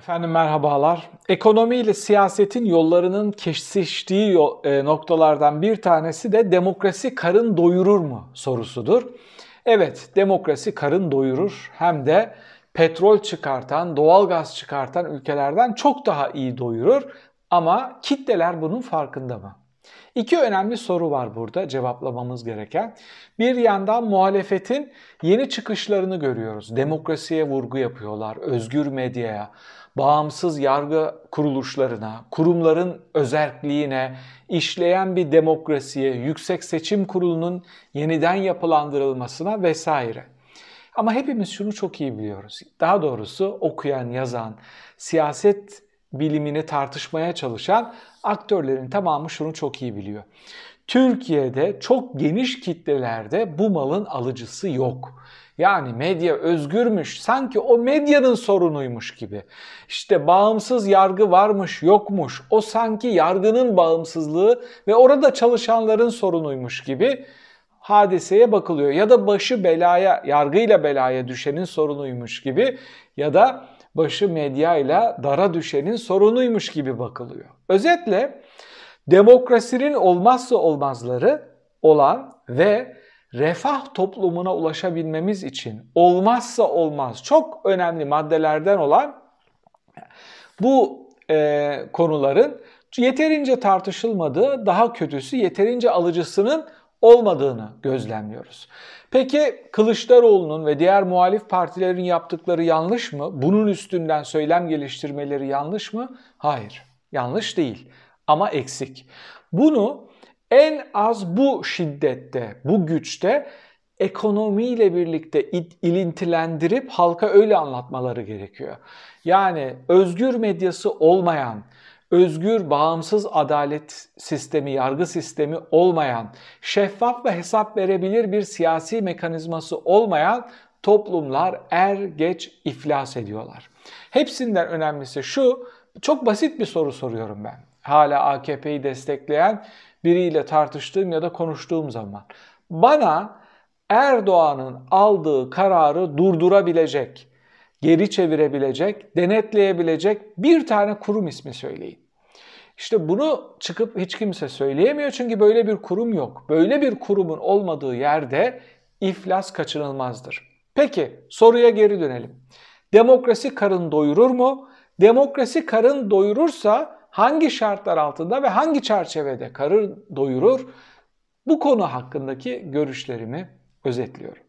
Efendim merhabalar. Ekonomi ile siyasetin yollarının kesiştiği e, noktalardan bir tanesi de demokrasi karın doyurur mu sorusudur. Evet, demokrasi karın doyurur hem de petrol çıkartan, doğal gaz çıkartan ülkelerden çok daha iyi doyurur ama kitleler bunun farkında mı? İki önemli soru var burada cevaplamamız gereken. Bir yandan muhalefetin yeni çıkışlarını görüyoruz. Demokrasiye vurgu yapıyorlar, özgür medyaya, bağımsız yargı kuruluşlarına, kurumların özerkliğine, işleyen bir demokrasiye, yüksek seçim kurulunun yeniden yapılandırılmasına vesaire. Ama hepimiz şunu çok iyi biliyoruz. Daha doğrusu okuyan, yazan, siyaset bilimini tartışmaya çalışan aktörlerin tamamı şunu çok iyi biliyor. Türkiye'de çok geniş kitlelerde bu malın alıcısı yok. Yani medya özgürmüş, sanki o medyanın sorunuymuş gibi. İşte bağımsız yargı varmış, yokmuş. O sanki yargının bağımsızlığı ve orada çalışanların sorunuymuş gibi hadiseye bakılıyor. Ya da başı belaya, yargıyla belaya düşenin sorunuymuş gibi ya da başı medyayla dara düşenin sorunuymuş gibi bakılıyor. Özetle demokrasinin olmazsa olmazları olan ve refah toplumuna ulaşabilmemiz için olmazsa olmaz çok önemli maddelerden olan bu e, konuların yeterince tartışılmadığı, daha kötüsü yeterince alıcısının olmadığını gözlemliyoruz. Peki Kılıçdaroğlu'nun ve diğer muhalif partilerin yaptıkları yanlış mı? Bunun üstünden söylem geliştirmeleri yanlış mı? Hayır, yanlış değil ama eksik. Bunu en az bu şiddette, bu güçte ekonomiyle birlikte ilintilendirip halka öyle anlatmaları gerekiyor. Yani özgür medyası olmayan, özgür, bağımsız adalet sistemi, yargı sistemi olmayan, şeffaf ve hesap verebilir bir siyasi mekanizması olmayan toplumlar er geç iflas ediyorlar. Hepsinden önemlisi şu, çok basit bir soru soruyorum ben. Hala AKP'yi destekleyen biriyle tartıştığım ya da konuştuğum zaman. Bana Erdoğan'ın aldığı kararı durdurabilecek, geri çevirebilecek, denetleyebilecek bir tane kurum ismi söyleyin. İşte bunu çıkıp hiç kimse söyleyemiyor çünkü böyle bir kurum yok. Böyle bir kurumun olmadığı yerde iflas kaçınılmazdır. Peki soruya geri dönelim. Demokrasi karın doyurur mu? Demokrasi karın doyurursa hangi şartlar altında ve hangi çerçevede karın doyurur? Bu konu hakkındaki görüşlerimi özetliyorum.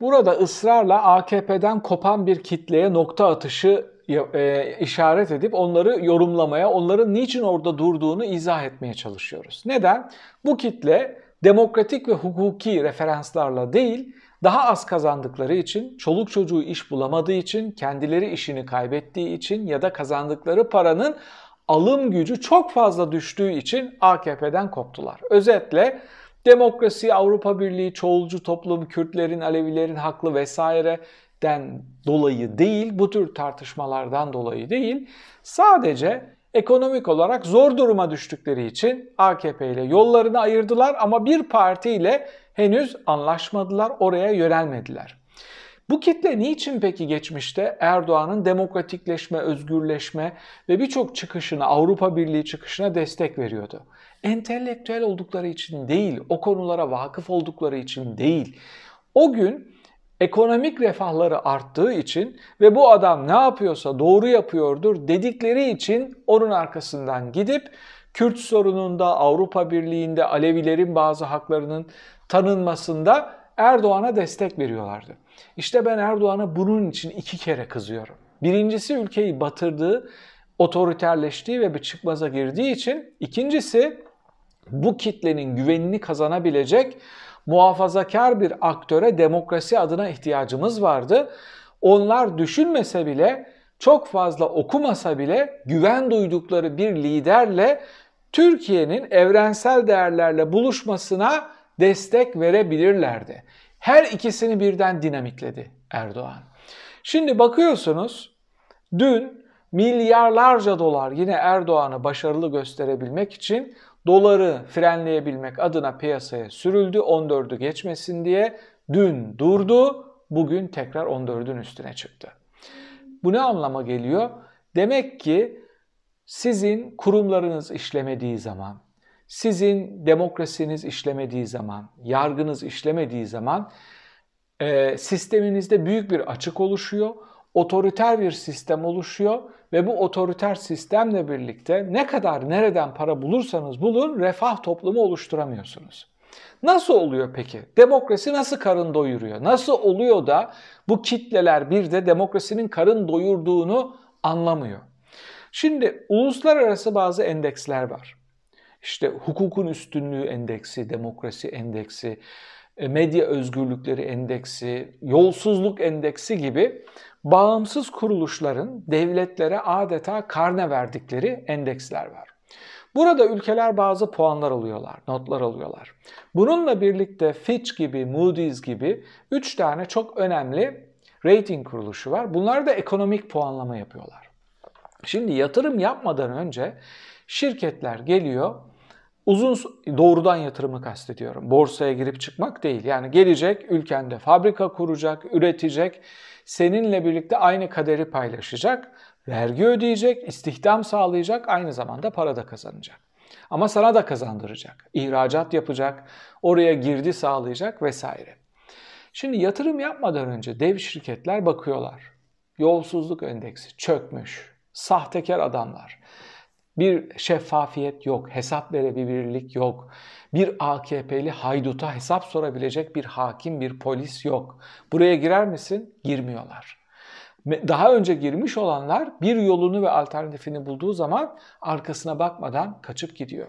Burada ısrarla AKP'den kopan bir kitleye nokta atışı e, işaret edip onları yorumlamaya, onların niçin orada durduğunu izah etmeye çalışıyoruz. Neden? Bu kitle demokratik ve hukuki referanslarla değil, daha az kazandıkları için, çoluk çocuğu iş bulamadığı için, kendileri işini kaybettiği için ya da kazandıkları paranın alım gücü çok fazla düştüğü için AKP'den koptular. Özetle demokrasi, Avrupa Birliği, çoğulcu toplum, Kürtlerin, Alevilerin haklı vesaireden dolayı değil, bu tür tartışmalardan dolayı değil, sadece ekonomik olarak zor duruma düştükleri için AKP ile yollarını ayırdılar ama bir parti ile henüz anlaşmadılar, oraya yönelmediler. Bu kitle niçin peki geçmişte Erdoğan'ın demokratikleşme, özgürleşme ve birçok çıkışına, Avrupa Birliği çıkışına destek veriyordu? Entelektüel oldukları için değil, o konulara vakıf oldukları için değil. O gün ekonomik refahları arttığı için ve bu adam ne yapıyorsa doğru yapıyordur dedikleri için onun arkasından gidip Kürt sorununda, Avrupa Birliği'nde Alevilerin bazı haklarının tanınmasında Erdoğan'a destek veriyorlardı. İşte ben Erdoğan'a bunun için iki kere kızıyorum. Birincisi ülkeyi batırdığı, otoriterleştiği ve bir çıkmaza girdiği için. İkincisi bu kitlenin güvenini kazanabilecek muhafazakar bir aktöre demokrasi adına ihtiyacımız vardı. Onlar düşünmese bile, çok fazla okumasa bile güven duydukları bir liderle Türkiye'nin evrensel değerlerle buluşmasına destek verebilirlerdi. Her ikisini birden dinamikledi Erdoğan. Şimdi bakıyorsunuz dün milyarlarca dolar yine Erdoğan'ı başarılı gösterebilmek için doları frenleyebilmek adına piyasaya sürüldü 14'ü geçmesin diye. Dün durdu, bugün tekrar 14'ün üstüne çıktı. Bu ne anlama geliyor? Demek ki sizin kurumlarınız işlemediği zaman, sizin demokrasiniz işlemediği zaman, yargınız işlemediği zaman e, sisteminizde büyük bir açık oluşuyor, otoriter bir sistem oluşuyor ve bu otoriter sistemle birlikte ne kadar nereden para bulursanız bulun refah toplumu oluşturamıyorsunuz. Nasıl oluyor peki? Demokrasi nasıl karın doyuruyor? Nasıl oluyor da bu kitleler bir de demokrasinin karın doyurduğunu anlamıyor? Şimdi uluslararası bazı endeksler var. İşte hukukun üstünlüğü endeksi, demokrasi endeksi, e, medya özgürlükleri endeksi, yolsuzluk endeksi gibi bağımsız kuruluşların devletlere adeta karne verdikleri endeksler var. Burada ülkeler bazı puanlar alıyorlar, notlar alıyorlar. Bununla birlikte Fitch gibi, Moody's gibi 3 tane çok önemli rating kuruluşu var. Bunlar da ekonomik puanlama yapıyorlar. Şimdi yatırım yapmadan önce şirketler geliyor, uzun doğrudan yatırımı kastediyorum. Borsaya girip çıkmak değil. Yani gelecek, ülkende fabrika kuracak, üretecek, seninle birlikte aynı kaderi paylaşacak, vergi ödeyecek, istihdam sağlayacak, aynı zamanda para da kazanacak. Ama sana da kazandıracak. İhracat yapacak, oraya girdi sağlayacak vesaire. Şimdi yatırım yapmadan önce dev şirketler bakıyorlar. Yolsuzluk endeksi çökmüş. Sahtekar adamlar. Bir şeffafiyet yok, hesap verebilirlik yok. Bir AKP'li hayduta hesap sorabilecek bir hakim, bir polis yok. Buraya girer misin? Girmiyorlar. Daha önce girmiş olanlar bir yolunu ve alternatifini bulduğu zaman arkasına bakmadan kaçıp gidiyor.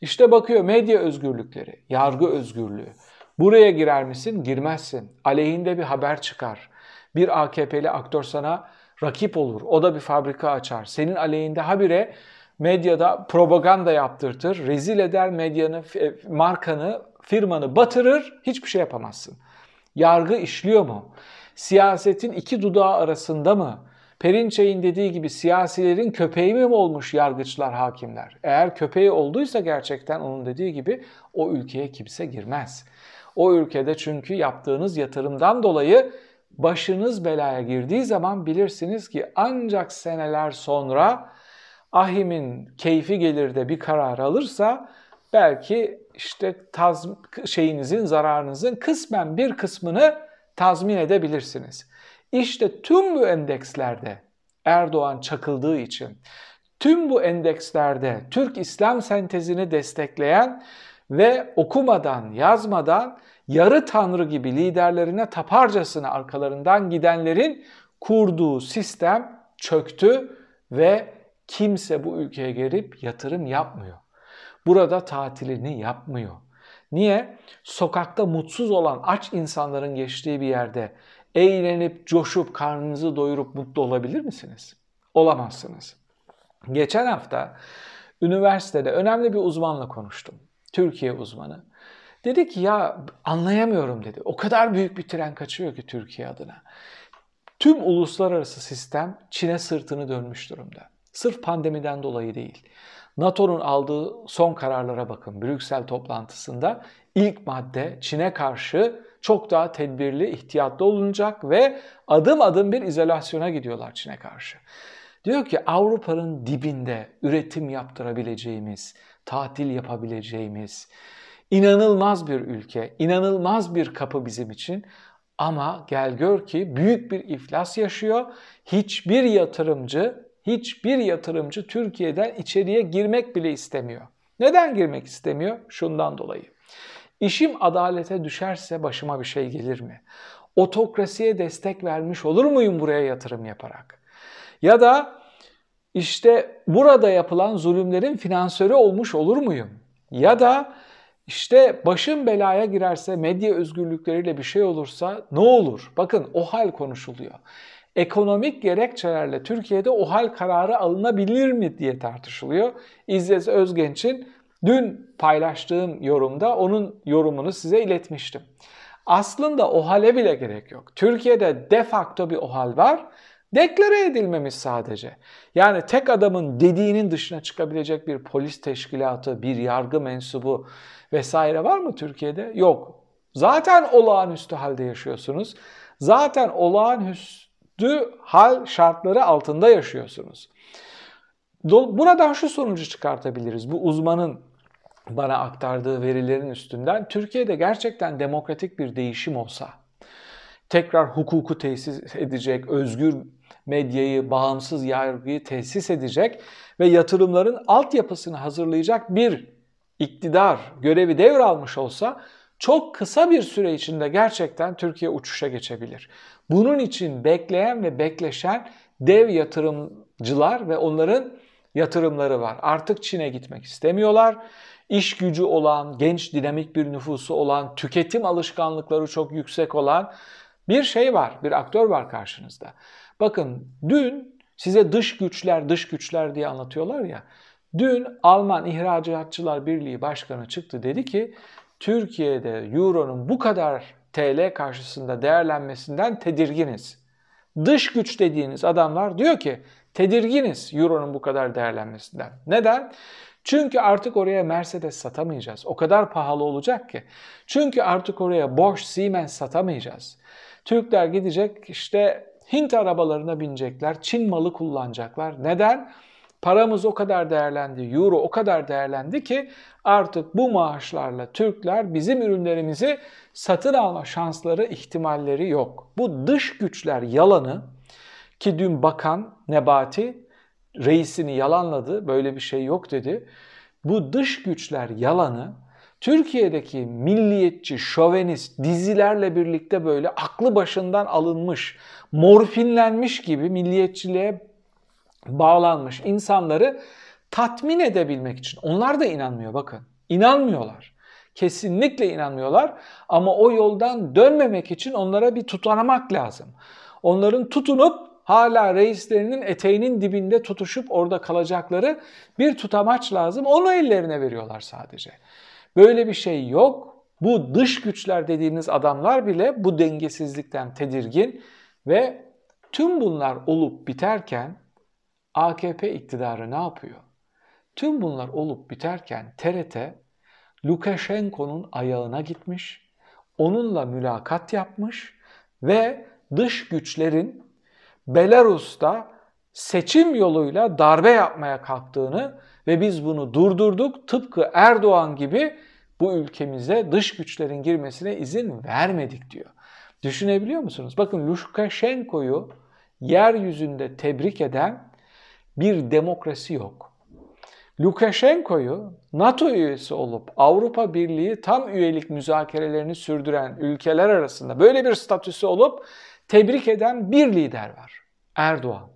İşte bakıyor medya özgürlükleri, yargı özgürlüğü. Buraya girer misin? Girmezsin. Aleyhinde bir haber çıkar. Bir AKP'li aktör sana rakip olur. O da bir fabrika açar. Senin aleyhinde habire medyada propaganda yaptırtır, rezil eder medyanı, markanı, firmanı batırır, hiçbir şey yapamazsın. Yargı işliyor mu? Siyasetin iki dudağı arasında mı? Perinçey'in dediği gibi siyasilerin köpeği mi olmuş yargıçlar, hakimler? Eğer köpeği olduysa gerçekten onun dediği gibi o ülkeye kimse girmez. O ülkede çünkü yaptığınız yatırımdan dolayı başınız belaya girdiği zaman bilirsiniz ki ancak seneler sonra ahimin keyfi gelir de bir karar alırsa belki işte taz şeyinizin zararınızın kısmen bir kısmını tazmin edebilirsiniz. İşte tüm bu endekslerde Erdoğan çakıldığı için tüm bu endekslerde Türk İslam sentezini destekleyen ve okumadan, yazmadan yarı tanrı gibi liderlerine taparcasına arkalarından gidenlerin kurduğu sistem çöktü ve kimse bu ülkeye gelip yatırım yapmıyor. Burada tatilini yapmıyor. Niye? Sokakta mutsuz olan aç insanların geçtiği bir yerde eğlenip, coşup, karnınızı doyurup mutlu olabilir misiniz? Olamazsınız. Geçen hafta üniversitede önemli bir uzmanla konuştum. Türkiye uzmanı. Dedi ki ya anlayamıyorum dedi. O kadar büyük bir tren kaçıyor ki Türkiye adına. Tüm uluslararası sistem Çin'e sırtını dönmüş durumda. Sırf pandemiden dolayı değil. NATO'nun aldığı son kararlara bakın. Brüksel toplantısında ilk madde Çin'e karşı çok daha tedbirli, ihtiyatlı olunacak ve adım adım bir izolasyona gidiyorlar Çin'e karşı. Diyor ki Avrupa'nın dibinde üretim yaptırabileceğimiz, tatil yapabileceğimiz, inanılmaz bir ülke, inanılmaz bir kapı bizim için. Ama gel gör ki büyük bir iflas yaşıyor. Hiçbir yatırımcı hiçbir yatırımcı Türkiye'den içeriye girmek bile istemiyor. Neden girmek istemiyor? Şundan dolayı. İşim adalete düşerse başıma bir şey gelir mi? Otokrasiye destek vermiş olur muyum buraya yatırım yaparak? Ya da işte burada yapılan zulümlerin finansörü olmuş olur muyum? Ya da işte başım belaya girerse medya özgürlükleriyle bir şey olursa ne olur? Bakın o hal konuşuluyor ekonomik gerekçelerle Türkiye'de o hal kararı alınabilir mi diye tartışılıyor. İzzet Özgenç'in dün paylaştığım yorumda onun yorumunu size iletmiştim. Aslında o hale bile gerek yok. Türkiye'de de facto bir o hal var. Deklare edilmemiş sadece. Yani tek adamın dediğinin dışına çıkabilecek bir polis teşkilatı, bir yargı mensubu vesaire var mı Türkiye'de? Yok. Zaten olağanüstü halde yaşıyorsunuz. Zaten olağanüstü hal şartları altında yaşıyorsunuz. Buradan şu sonucu çıkartabiliriz. Bu uzmanın bana aktardığı verilerin üstünden Türkiye'de gerçekten demokratik bir değişim olsa, tekrar hukuku tesis edecek, özgür medyayı, bağımsız yargıyı tesis edecek ve yatırımların altyapısını hazırlayacak bir iktidar görevi devralmış olsa çok kısa bir süre içinde gerçekten Türkiye uçuşa geçebilir. Bunun için bekleyen ve bekleşen dev yatırımcılar ve onların yatırımları var. Artık Çin'e gitmek istemiyorlar. İş gücü olan, genç dinamik bir nüfusu olan, tüketim alışkanlıkları çok yüksek olan bir şey var, bir aktör var karşınızda. Bakın dün size dış güçler, dış güçler diye anlatıyorlar ya. Dün Alman İhracatçılar Birliği Başkanı çıktı dedi ki Türkiye'de Euro'nun bu kadar TL karşısında değerlenmesinden tedirginiz. Dış güç dediğiniz adamlar diyor ki tedirginiz Euro'nun bu kadar değerlenmesinden. Neden? Çünkü artık oraya Mercedes satamayacağız. O kadar pahalı olacak ki. Çünkü artık oraya Bosch, Siemens satamayacağız. Türkler gidecek işte Hint arabalarına binecekler, Çin malı kullanacaklar. Neden? Paramız o kadar değerlendi, euro o kadar değerlendi ki artık bu maaşlarla Türkler bizim ürünlerimizi satın alma şansları, ihtimalleri yok. Bu dış güçler yalanı ki dün bakan Nebati reisini yalanladı, böyle bir şey yok dedi. Bu dış güçler yalanı Türkiye'deki milliyetçi, şovenist dizilerle birlikte böyle aklı başından alınmış, morfinlenmiş gibi milliyetçiliğe bağlanmış insanları tatmin edebilmek için. Onlar da inanmıyor bakın. İnanmıyorlar. Kesinlikle inanmıyorlar ama o yoldan dönmemek için onlara bir tutanamak lazım. Onların tutunup hala reislerinin eteğinin dibinde tutuşup orada kalacakları bir tutamaç lazım. Onu ellerine veriyorlar sadece. Böyle bir şey yok. Bu dış güçler dediğiniz adamlar bile bu dengesizlikten tedirgin ve tüm bunlar olup biterken AKP iktidarı ne yapıyor? Tüm bunlar olup biterken TRT Lukashenko'nun ayağına gitmiş, onunla mülakat yapmış ve dış güçlerin Belarus'ta seçim yoluyla darbe yapmaya kalktığını ve biz bunu durdurduk tıpkı Erdoğan gibi bu ülkemize dış güçlerin girmesine izin vermedik diyor. Düşünebiliyor musunuz? Bakın Lukashenko'yu yeryüzünde tebrik eden bir demokrasi yok. Lukashenko'yu NATO üyesi olup Avrupa Birliği tam üyelik müzakerelerini sürdüren ülkeler arasında böyle bir statüsü olup tebrik eden bir lider var. Erdoğan.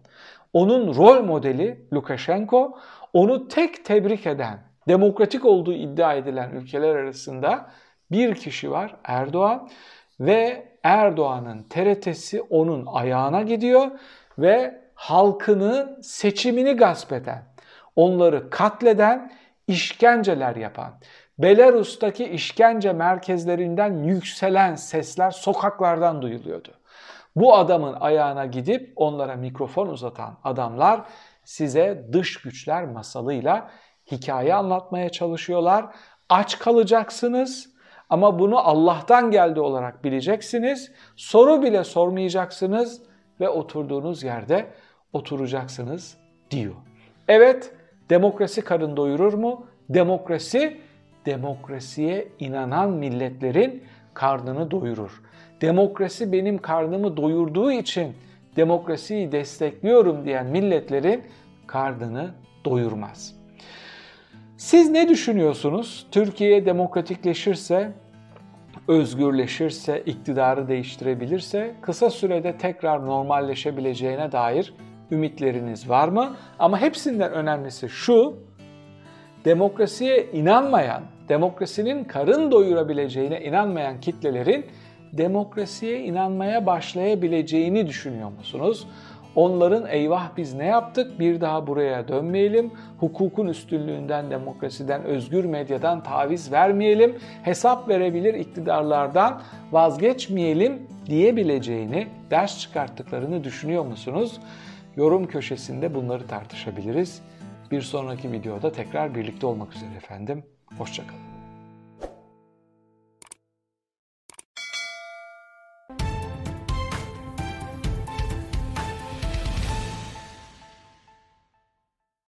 Onun rol modeli Lukashenko, onu tek tebrik eden, demokratik olduğu iddia edilen ülkeler arasında bir kişi var Erdoğan ve Erdoğan'ın TRT'si onun ayağına gidiyor ve halkının seçimini gasp eden, onları katleden, işkenceler yapan, Belarus'taki işkence merkezlerinden yükselen sesler sokaklardan duyuluyordu. Bu adamın ayağına gidip onlara mikrofon uzatan adamlar size dış güçler masalıyla hikaye anlatmaya çalışıyorlar. Aç kalacaksınız ama bunu Allah'tan geldi olarak bileceksiniz. Soru bile sormayacaksınız ve oturduğunuz yerde oturacaksınız diyor. Evet, demokrasi karın doyurur mu? Demokrasi, demokrasiye inanan milletlerin karnını doyurur. Demokrasi benim karnımı doyurduğu için demokrasiyi destekliyorum diyen milletlerin karnını doyurmaz. Siz ne düşünüyorsunuz? Türkiye demokratikleşirse, özgürleşirse, iktidarı değiştirebilirse kısa sürede tekrar normalleşebileceğine dair ümitleriniz var mı? Ama hepsinden önemlisi şu, demokrasiye inanmayan, demokrasinin karın doyurabileceğine inanmayan kitlelerin demokrasiye inanmaya başlayabileceğini düşünüyor musunuz? Onların eyvah biz ne yaptık bir daha buraya dönmeyelim, hukukun üstünlüğünden, demokrasiden, özgür medyadan taviz vermeyelim, hesap verebilir iktidarlardan vazgeçmeyelim diyebileceğini, ders çıkarttıklarını düşünüyor musunuz? Yorum köşesinde bunları tartışabiliriz. Bir sonraki videoda tekrar birlikte olmak üzere efendim. Hoşçakalın.